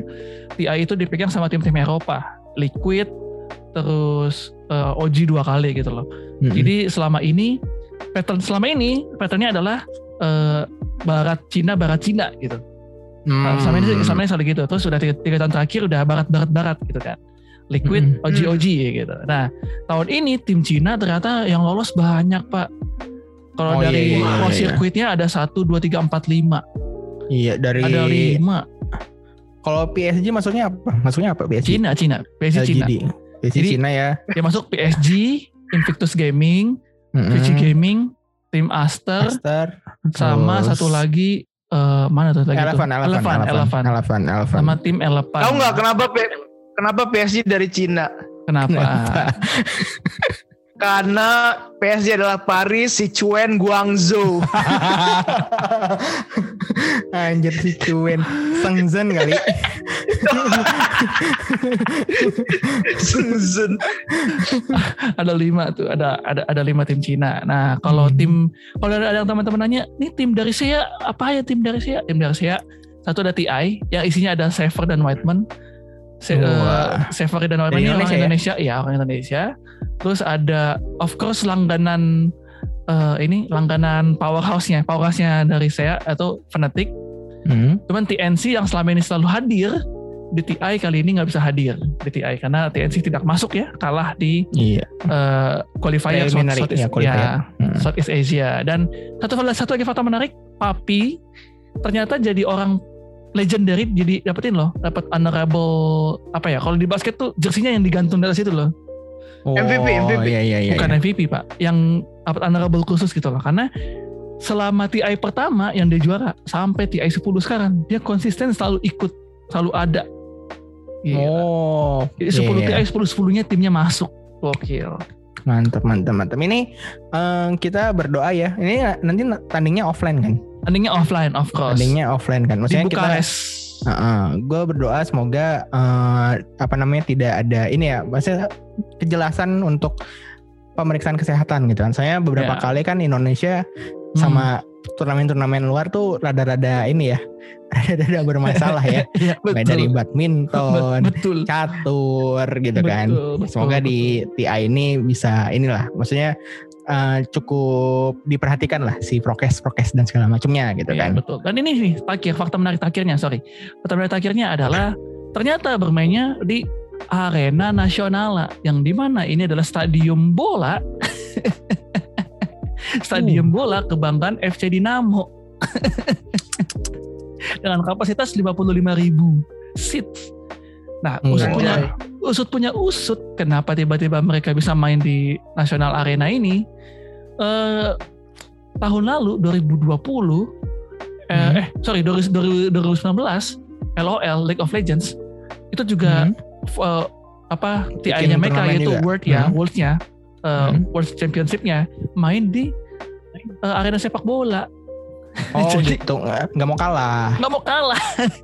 TI itu dipegang sama tim-tim Eropa, Liquid, terus eh, OG dua kali gitu loh. Mm-mm. Jadi selama ini pattern selama ini patternnya adalah eh, Barat Cina Barat Cina gitu. Hmm. sama ini sama ini selalu gitu. Terus sudah tiga, tiga tahun terakhir udah barat barat barat gitu kan. Liquid Mm-mm. OG OG gitu. Nah tahun ini tim Cina ternyata yang lolos banyak pak. Kalau Oh, dari iya, iya, iya. sirkuitnya ada satu dua tiga empat lima. Iya dari Ada lima. kalau PSG maksudnya apa? Maksudnya apa PSG? Cina Cina. PSG Cina. LGD. PSG Jadi- Cina ya. Dia masuk PSG, Invictus Gaming, Mm-mm. VG Gaming, tim Aster, Master. sama Terus- satu lagi eh, mana tuh lagi tuh? Elephant, elephant, Elephant, elephant, Elephant. elephant. Sama tim Elephant. Tahu nggak kenapa P- kenapa PSG dari Cina? Kenapa? Kenapa? Karena PSG adalah Paris, Sichuan, Guangzhou. Anjir si Cuen Sengzen kali Shenzhen. ada lima tuh ada ada ada lima tim Cina. Nah kalau Hmm. tim kalau ada, ada yang teman-teman nanya, nih tim dari SEA apa ya tim dari SEA? Tim dari SEA satu ada TI yang isinya ada Sever dan Whiteman. Se Wah. eh, Sever dan Dari ini orang Indonesia ya? Indonesia, ya orang Indonesia. Terus ada of course langganan eh, ini langganan powerhouse-nya, powerhouse-nya dari SEA atau Fnatic. Hmm. Cuman TNC yang selama ini selalu hadir di TI kali ini nggak bisa hadir di TI karena TNC tidak masuk ya, kalah di Iya eh, qualifier South, Preliminary, Southeast, ya, qualifier. ya, Hmm. Southeast Asia dan satu satu lagi fakta menarik Papi ternyata jadi orang legendary jadi dapetin loh. Dapat honorable apa ya kalau di basket tuh jersinya yang digantung dari situ loh. Oh, MVP, MVP. Iya iya iya bukan MVP pak. Yang dapat honorable khusus gitu loh. Karena selama TI pertama yang dia juara sampai TI 10 sekarang dia konsisten selalu ikut selalu ada. Gila. Oh Jadi 10 iya. TI 10 10 nya timnya masuk. Gokil. Mantap mantap mantap. Ini eh, kita berdoa ya. Ini nanti tandingnya offline kan tandingnya offline of course Tandingnya offline kan di Maksudnya kita Bukares gue berdoa semoga eh, apa namanya tidak ada ini ya, maksudnya kejelasan untuk pemeriksaan kesehatan gitu kan. Saya beberapa Ya. kali kan Indonesia Hmm. sama turnamen-turnamen luar tuh rada-rada ini ya, rada-rada bermasalah ya. Baik betul. dari badminton, betul. catur gitu kan. Betul, betul, Semoga betul. di TI ini bisa inilah, maksudnya eh, cukup diperhatikan lah si prokes prokes dan segala macamnya gitu Iya, kan. betul. Dan ini nih terakhir fakta menarik terakhirnya, sorry. Fakta menarik terakhirnya adalah ternyata bermainnya di arena nasional yang di mana ini adalah stadium bola, stadium bola kebanggaan FC Dinamo dengan kapasitas 55.000 seats. Nah, Hmm. punya usut punya usut kenapa tiba-tiba mereka bisa main di nasional arena ini eh tahun lalu 2020 eh, Hmm. eh sorry 2019 LOL League of Legends itu juga Hmm. eh, apa TI-nya mereka yaitu juga. World ya Hmm. World-nya eh, Hmm. World Championship-nya main di eh, arena sepak bola Oh Jadi- gitu, nggak mau kalah. Nggak mau kalah.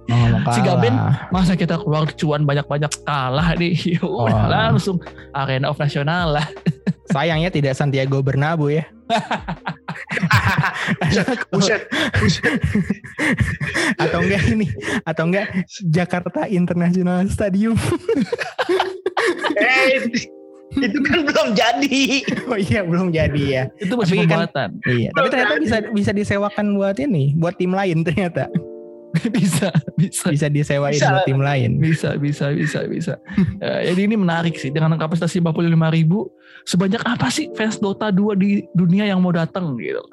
Oh, nggak mau kalah. Si Gaben Masa kita keluar cuan banyak-banyak kalah nih. Oh. Yaudah, langsung Arena of Nasional lah. Sayangnya tidak Santiago Bernabeu ya. Buset. atau enggak ini atau enggak Jakarta International Stadium. Eh, itu kan belum jadi. oh iya belum jadi ya. Itu masih Tapi kan- pembuatan. Iya, tapi ternyata bisa bisa disewakan buat ini, buat tim lain ternyata. bisa, bisa. Bisa disewain Bisa. buat tim lain. Bisa, bisa, bisa, bisa. Eh, jadi ini menarik sih dengan kapasitas 55 ribu. Sebanyak apa sih fans Dota 2 di dunia yang mau datang gitu?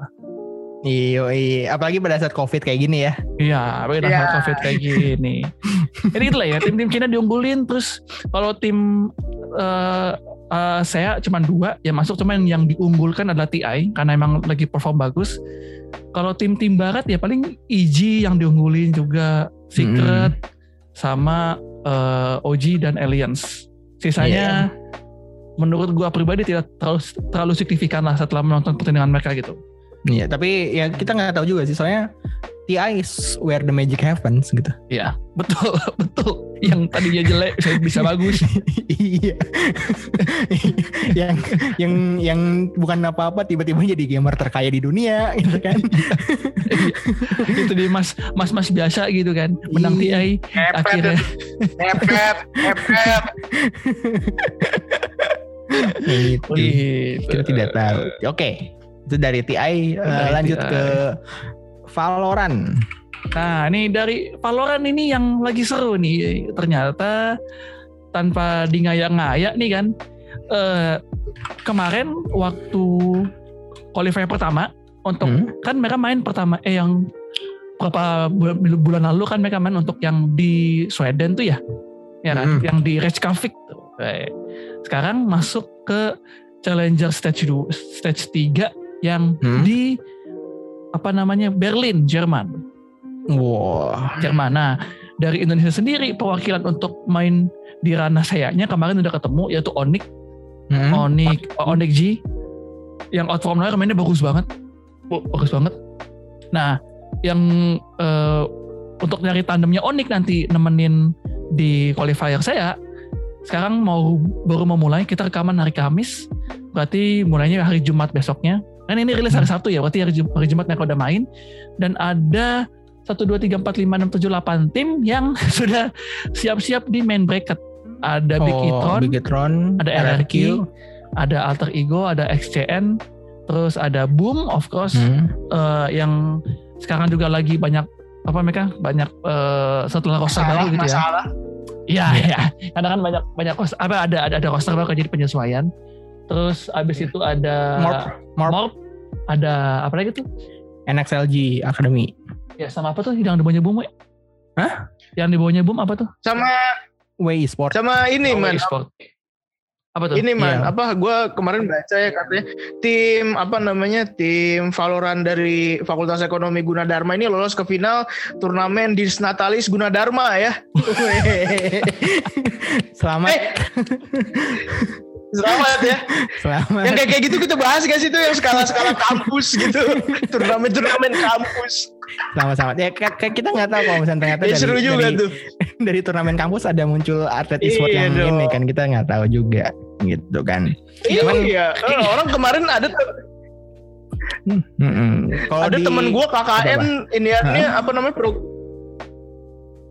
Iya, iya, apalagi pada saat Covid kayak gini ya. Iya, pakai Iya. covid kayak gini. Jadi itulah ya, tim-tim Cina diunggulin. Terus kalau tim eh eh, saya cuma dua, ya masuk cuman yang diunggulkan adalah TI karena emang lagi perform bagus. Kalau tim-tim Barat ya paling EG yang diunggulin juga, Secret, sama eh, OG dan Alliance. Sisanya menurut gua pribadi tidak terlalu terlalu signifikan lah setelah menonton pertandingan mereka gitu. Iya, tapi ya kita nggak tahu juga sih soalnya TI is where the magic happens gitu. Iya, betul, betul. Yang tadinya jelek bisa, bisa bagus. iya. yang yang yang bukan apa-apa tiba-tiba jadi gamer terkaya di dunia gitu kan. itu di mas mas mas biasa gitu kan menang Iya. TI Hepet, akhirnya hepet, hepet. gitu. gitu. Kita tidak tahu. Oke. Itu dari TI eh, Dari lanjut TI. ke Valorant. nah ini dari Valorant ini yang lagi seru nih ternyata tanpa dingaya-ngaya nih kan eh kemarin waktu qualifier pertama untuk Hmm. kan mereka main pertama eh yang berapa bulan, bulan lalu kan mereka main untuk yang di Sweden tuh ya ya kan Hmm. yang di Reykjavik tuh Eh, sekarang masuk ke Challenger stage 2 stage 3 yang Hmm. di apa namanya? Berlin Jerman. Wah. Jerman. Nah dari Indonesia sendiri perwakilan untuk main di ranah sayanya kemarin udah ketemu yaitu Onyx Hmm. Onyx Onyx G. Yang out from nowhere mainnya bagus banget. Bagus banget. Nah yang eh, untuk nyari tandemnya Onyx nanti nemenin di qualifier saya sekarang mau baru memulai kita rekaman hari Kamis. Berarti mulainya hari Jumat besoknya kan ini rilis hari Sabtu ya berarti hari, Jum- hari Jumat mereka udah main dan ada 1, 2, 3, 4, 5, 6, 7, 8 tim yang sudah siap-siap di main bracket ada Big Oh, E-tron Bigetron, ada RRQ, ada Alter Ego, ada XCN, terus ada Boom of course Hmm. eh, yang sekarang juga lagi banyak apa mereka banyak eh, setelah roster Masalah, baru gitu ya. masalah. Iya iya. Karena kan banyak banyak apa ada ada ada roster baru jadi penyesuaian. Terus abis itu ada Morp, Morp. Morp, ada apa lagi tuh? NXLG Academy. Ya sama apa tuh yang di bawahnya Boom? we? Hah? Yang di bawahnya Boom apa tuh? Sama Way Sport. sama ini Oh, man. e-sport. Apa tuh? Ini man, Iya. apa gue kemarin baca ya katanya tim apa namanya tim Valorant dari Fakultas Ekonomi Gunadarma ini lolos ke final turnamen Disnatalis Gunadarma ya. Selamat, Eh, Selamat ya. selamat. Yang kayak kayak gitu kita bahas gak sih tuh yang skala-skala kampus gitu. Turnamen-turnamen kampus. Selamat, selamat. Ya kita nggak tahu kalau misalnya ternyata Ya dari, seru juga dari, tuh. dari turnamen kampus ada muncul atlet e-sport Iya yang dong. ini kan kita nggak tahu juga gitu kan. Cuman- Iya, eh, orang kemarin ada tuh- Mm-mm. Kalau ada di- temen gue KKN ini apa namanya pro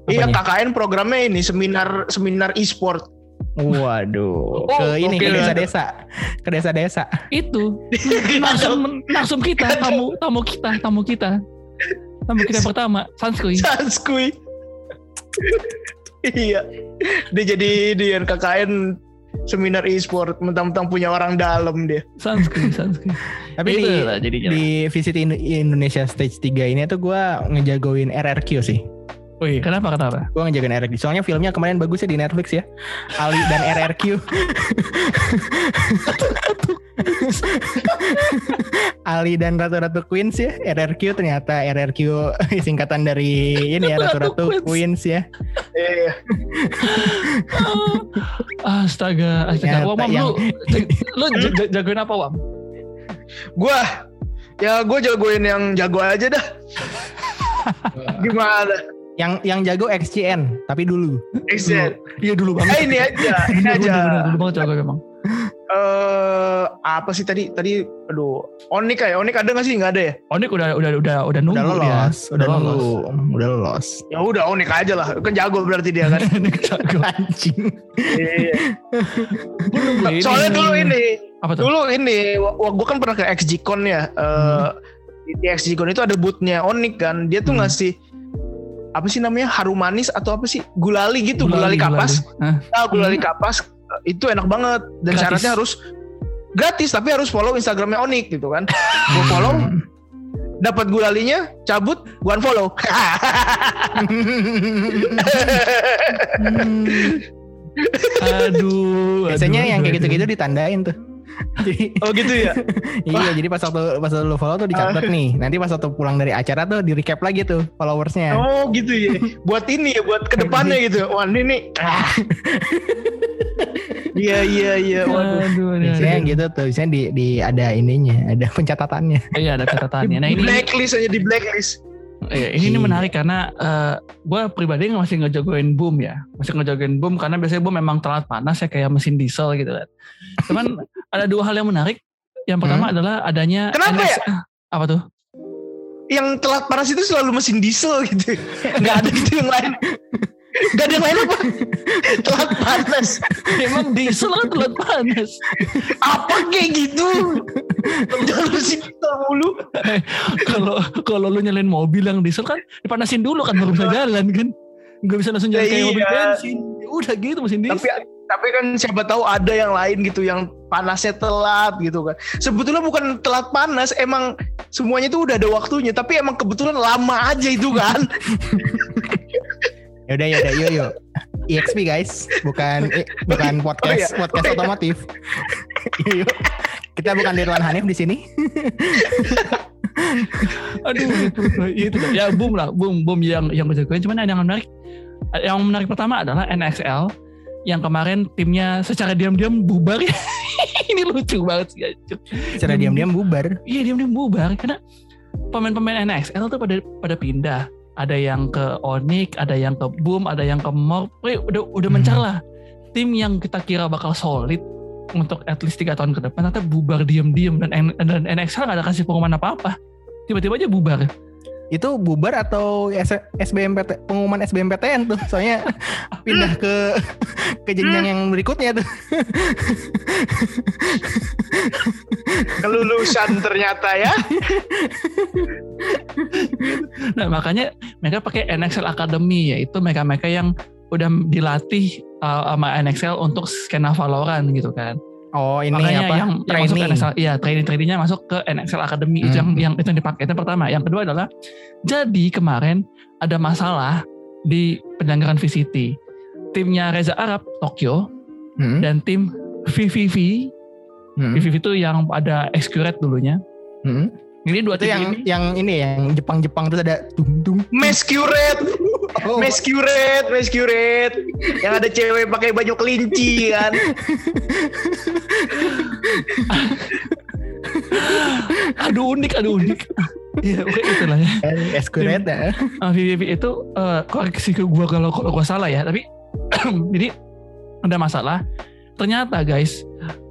Iya Apanya? KKN programnya ini seminar seminar e-sport. Waduh, Oh, ke ini ke desa-desa, ke desa-desa. itu langsung langsung kita tamu tamu kita tamu kita tamu kita pertama Sanskui Sanskui. iya. Dia jadi dia KKN seminar e-sport mentang-mentang punya orang dalam dia. Sanskui Sanskui Tapi di lah di Visit Indo- Indonesia Stage 3 ini tuh gue ngejagoin RRQ sih. Wih kenapa kenapa Gue ngejagoin RRQ. Soalnya filmnya kemarin bagus ya di Netflix ya. Ali dan RRQ. Ali dan Ratu-Ratu Queens ya. RRQ ternyata RRQ singkatan dari ini ya Ratu-Ratu Queens ya. Iya. astaga astaga Wam, Wam, yang- lu lu jagoin apa Wam Gua ya gue jagoin yang jago aja dah. Gimana? Yang yang jago XCN, tapi dulu. Exit. Iya dulu banget. Eh ini aja, ini aja. bener, bener, dulu banget jago memang. Eh apa sih tadi? Tadi aduh, Onik ya? Onik ada nggak sih? Nggak ada ya? Onik udah udah udah udah nunggu Udah dia. lolos, udah nunggu, udah lolos. Ya udah Onik aja lah. Kan jago berarti dia kan. Onik jago. Anjing. Iya. Ini. Soalnya dulu ini, apa tuh? dulu ini, gue kan pernah ke XGCon ya. Eh di, di XGCon itu ada bootnya Onik kan. Dia tuh Hmm. ngasih apa sih namanya harum manis atau apa sih gulali gitu gulali, kapas Hah? ah gulali kapas itu enak banget dan Gratis. syaratnya harus gratis tapi harus follow instagramnya Onik gitu kan gue follow dapat gulalinya cabut gua unfollow Aduh. Biasanya aduh, yang kayak gitu-gitu ditandain tuh. Jadi oh gitu ya iya, jadi pas waktu pas waktu lu follow tuh dicatat nih. Nanti pas waktu pulang dari acara tuh di recap lagi tuh followersnya. oh gitu ya buat ini ya buat ke depannya gitu wah ini nih ah. iya iya iya aduh. waduh Aduh, aduh, Biasanya aduh. gitu tuh, biasanya di, di ada ininya, ada pencatatannya. Iya ada catatannya. Nah di ini blacklist aja di blacklist Iya, ini, ini menarik karena gue pribadi masih ngejagoin boom ya, masih ngejagoin boom karena biasanya boom memang telat panas ya kayak mesin diesel gitu kan. Cuman ada dua hal yang menarik. Yang pertama adalah adanya Kenapa ya? Apa tuh? yang telat panas itu selalu mesin diesel gitu nggak ada gitu yang lain nggak ada yang lain apa telat panas Emang diesel kan telat panas. apa kayak gitu jangan diesel mulu Kalau kalau lu nyalain mobil yang diesel kan dipanasin dulu kan baru bisa jalan kan. Gak bisa langsung jalan Ya, kayak mobil iya. bensin. Ya Udah gitu mesin diesel. tapi tapi kan siapa tahu ada yang lain gitu yang panasnya telat gitu kan sebetulnya bukan telat panas emang semuanya itu udah ada waktunya tapi emang kebetulan lama aja itu kan Ya udah ya udah yuk yuk. EXP guys, bukan eh, bukan podcast podcast Oh, iya. otomotif. Yuk. Kita bukan Dirwan Hanif di sini. Aduh, itu, itu dah. ya boom lah, boom, boom yang yang gue jagoin. Cuman ada yang menarik, yang menarik pertama adalah NXL yang kemarin timnya secara diam-diam bubar. Ini lucu banget sih. Secara diam-diam bubar. Iya diam-diam bubar karena pemain-pemain NXL tuh pada pada pindah. Ada yang ke Onyx, ada yang ke Boom, ada yang ke Morp. Wih, udah udah Hmm. mencar lah. Tim yang kita kira bakal solid untuk at least tiga tahun ke depan ternyata bubar diam-diam dan, dan NXL gak ada kasih pengumuman apa-apa. Tiba-tiba aja bubar. Itu bubar atau S- SBMPT pengumuman SBMPTN tuh. Soalnya pindah ke ke jenjang yang berikutnya tuh. kelulusan ternyata ya Nah makanya mereka pakai NXL Academy yaitu mereka-mereka yang udah dilatih uh, sama NXL untuk skena Valorant gitu kan. Oh, ini Makanya apa? yang, yang masuk training. NXL, iya training trainingnya masuk ke NXL Academy itu yang Hmm. yang itu yang dipakai itu yang pertama. Yang kedua adalah jadi kemarin ada masalah di penyelenggaraan VCT. Timnya Reza Arab Tokyo Hmm, dan tim VVV, hmm, VVV itu yang ada Excurate dulunya. hmm. Ini dua Itu tim yang ini yang ini ya, yang Jepang-Jepang terus ada tung tung. Mescurate Oh, Mescurate Mescurate yang ada cewek pakai baju kelinci kan aduh unik, aduh unik. Iya, oke itulah ya. Escurate ya. uh, VVV itu uh, koreksi ke gua kalau kalau gua salah ya tapi jadi ada masalah ternyata guys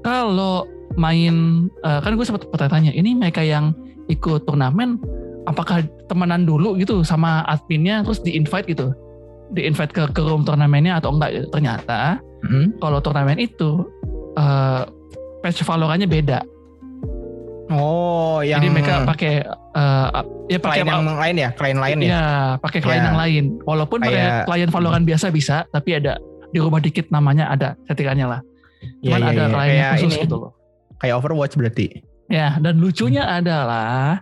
kalau main uh, kan gue sempat bertanya ini mereka yang ikut turnamen apakah temenan dulu gitu sama adminnya terus di invite gitu di invite ke ke room turnamennya atau enggak gitu. ternyata Hmm. kalau turnamen itu uh, patch Valorantnya beda Oh, yang jadi mereka pakai uh, ya pakai klien yang lain ya, klien lain ya. Iya, pakai klien Ya. yang lain. Walaupun pakai klien Valorant biasa bisa, tapi ada dirubah dikit namanya ada settingannya lah. Iya, Cuman iya, ada iya. klien Kayak khusus ini, gitu loh. Kayak Overwatch berarti. Ya, dan lucunya adalah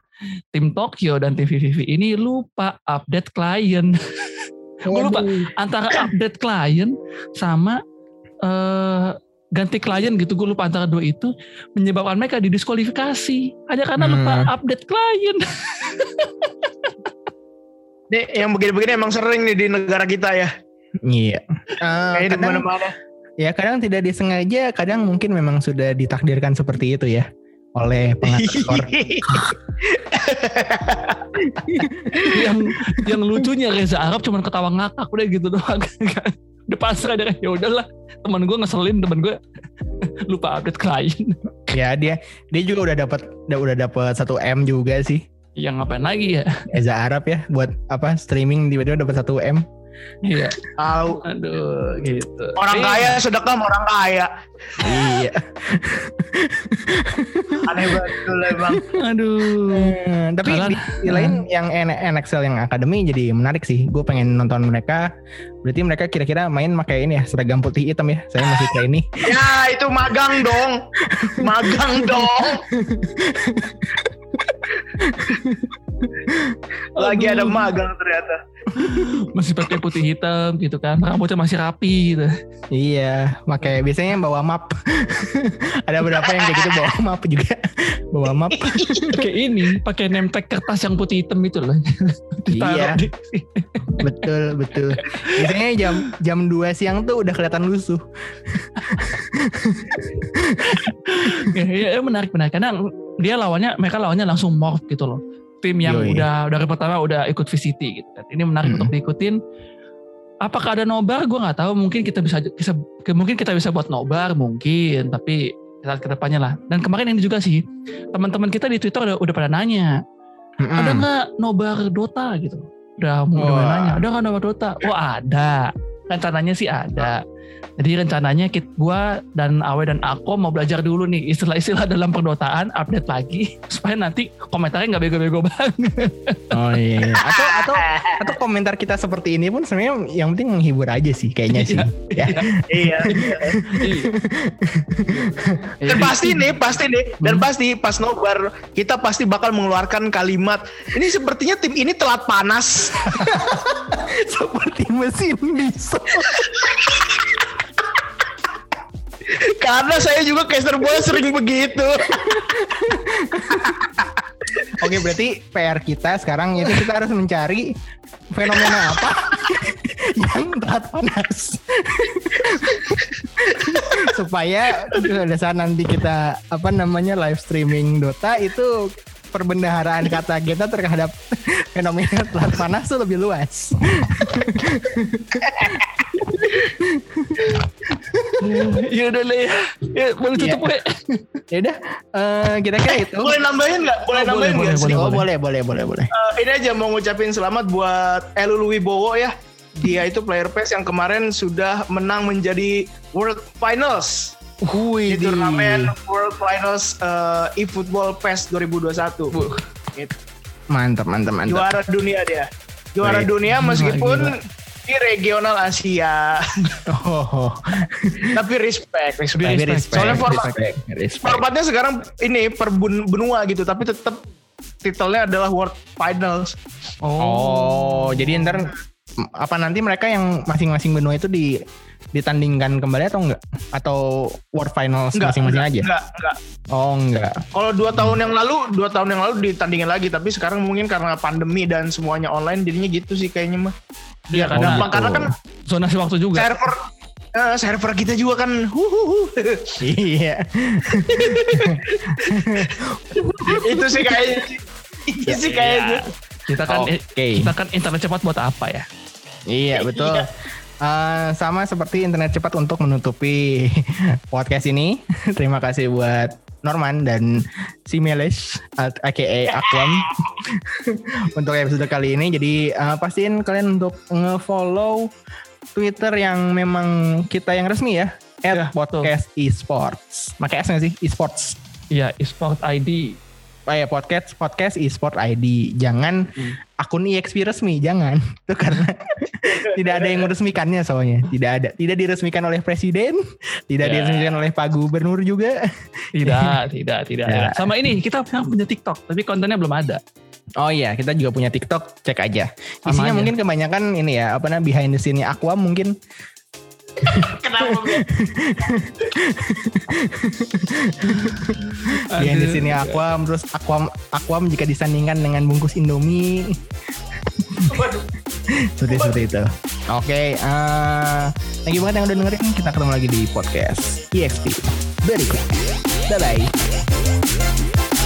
tim Tokyo dan tim VVV ini lupa update klien Gua lupa. antara update klien sama eh ganti klien gitu gue lupa antara dua itu menyebabkan mereka didiskualifikasi hanya karena Hmm. lupa update klien Nih yang begini-begini emang sering nih di negara kita ya Iya. Eh, Kayak di kadang, mana-mana ya kadang tidak disengaja, kadang mungkin memang sudah ditakdirkan seperti itu ya. Oleh pengatur yang yang lucunya Reza Arab cuma ketawa ngakak udah gitu doang udah pasrah dia ya udahlah teman gue ngeselin teman gue lupa update klien ya dia dia juga udah dapat udah udah dapat satu m juga sih. yang ngapain lagi ya Eza Arab ya buat apa streaming tiba-tiba dapat satu m. iya Tahu. aduh gitu Orang Iya. kaya sedekah sama orang kaya. iya. Aneh betul emang. aduh Eh, tapi di sisi lain yang N- NXL yang akademi jadi menarik sih. Gue pengen nonton mereka. Berarti mereka kira-kira main pakai ini ya seragam putih hitam ya. Saya masih kayak ini. Ya itu magang dong. Magang dong. Lagi ada magang ternyata. masih pakai putih hitam gitu kan rambutnya masih rapi gitu Iya, pakai biasanya bawa map. Ada beberapa yang kayak gitu bawa map juga. bawa map. pakai ini pakai name tag kertas yang putih hitam itu loh Iya. di- betul, betul. Biasanya jam jam 2 siang tuh udah kelihatan lusuh. ya, ya, ya, menarik menarik karena dia lawannya mereka lawannya langsung morph gitu loh tim yang Yoi. udah dari pertama udah ikut VCT gitu. Ini menarik Mm-mm. untuk diikutin. Apakah ada nobar? Gue nggak tahu. Mungkin kita bisa bisa mungkin kita bisa buat nobar mungkin. Tapi kita lihat ke depannya lah. Dan kemarin ini juga sih teman-teman kita di Twitter udah, udah pada nanya Mm-mm. ada nggak nobar Dota? gitu. Udah Wah. nanya ada nggak nobar Dota? Oh ada rencananya sih ada jadi rencananya kita gua dan Awe dan Ako mau belajar dulu nih istilah-istilah dalam perdotaan update lagi supaya nanti komentarnya nggak bego-bego banget Oh iya. Atau atau atau komentar kita seperti ini pun sebenarnya yang penting menghibur aja sih kayaknya sih. Ya. Iya. Dan pasti nih, pasti nih, dan pasti pas nobar kita pasti bakal mengeluarkan kalimat. Ini sepertinya tim ini telat panas. mesin diesel. Karena saya juga caster bola sering begitu. Oke, berarti PR kita sekarang itu kita harus mencari fenomena apa yang telat panas. Supaya pada saat nanti kita apa namanya live streaming Dota itu perbendaharaan kata kita terhadap fenomena telat panas itu lebih luas. ya udah lah ya, ya boleh tutup Iya. we. Ya udah, eh, kira-kira itu. Boleh nambahin nggak? Boleh Oh, nambahin boleh, nggak? boleh, sih? Oh, boleh, boleh, boleh, boleh. Eh, ini aja mau ngucapin selamat buat Elul Wibowo ya. Dia itu player PES yang kemarin sudah menang menjadi World Finals Wih, di turnamen World Finals eh, eFootball PES 2021. Gitu. mantap, mantap, mantap. Juara dunia dia. Juara Wih, dunia meskipun gila. di regional Asia. Oh, Tapi respect, respect. tapi Respect. respect, Soalnya format- respect, respect. Formatnya sekarang ini per benua gitu, tapi tetap titelnya adalah World Finals. Oh, jadi ntar apa nanti mereka yang masing-masing benua itu di ditandingkan kembali atau enggak? Atau World Finals Enggak, masing-masing aja? Enggak, enggak. Oh, enggak. Kalau dua tahun yang lalu, dua tahun yang lalu ditandingin lagi, tapi sekarang mungkin karena pandemi dan semuanya online, jadinya gitu sih kayaknya mah. Iya, Oh, karena Gampang, karena kan zonasi waktu juga server eh, server kita juga kan huhuhu. Iya. itu sih kayaknya sih. itu sih kayaknya kita kan Oke. kita kan internet cepat buat apa ya Iya, betul. Eh, sama seperti internet cepat untuk menutupi podcast ini. Terima kasih buat Norman dan si Meles at- aka Aquam untuk episode kali ini. Jadi eh, pastiin kalian untuk nge-follow Twitter yang memang kita yang resmi ya. Ya, At podcast esports. Pakai S nggak sih? Esports. Iya, eSport ID. Ya podcast podcast eSport ID. Jangan akun EXP resmi, jangan. Itu karena tidak ada yang meresmikannya soalnya. Tidak ada. Tidak diresmikan oleh presiden, tidak Ya. diresmikan oleh Pak Gubernur juga. Tidak, tidak, tidak. Ya. Sama ini kita punya TikTok, tapi kontennya belum ada. Oh iya, kita juga punya TikTok, cek aja. Sama Isinya aja. mungkin kebanyakan ini ya, apa namanya behind the scene-nya Aqua mungkin. Kenapa Bro? Behind the scene-nya Aquam, terus Aquam Aquam jika disandingkan dengan bungkus Indomie. Seperti seperti itu. Oke, eh thank you banget yang udah dengerin. Kita ketemu lagi di podcast EXP berikut. Bye bye. Bye.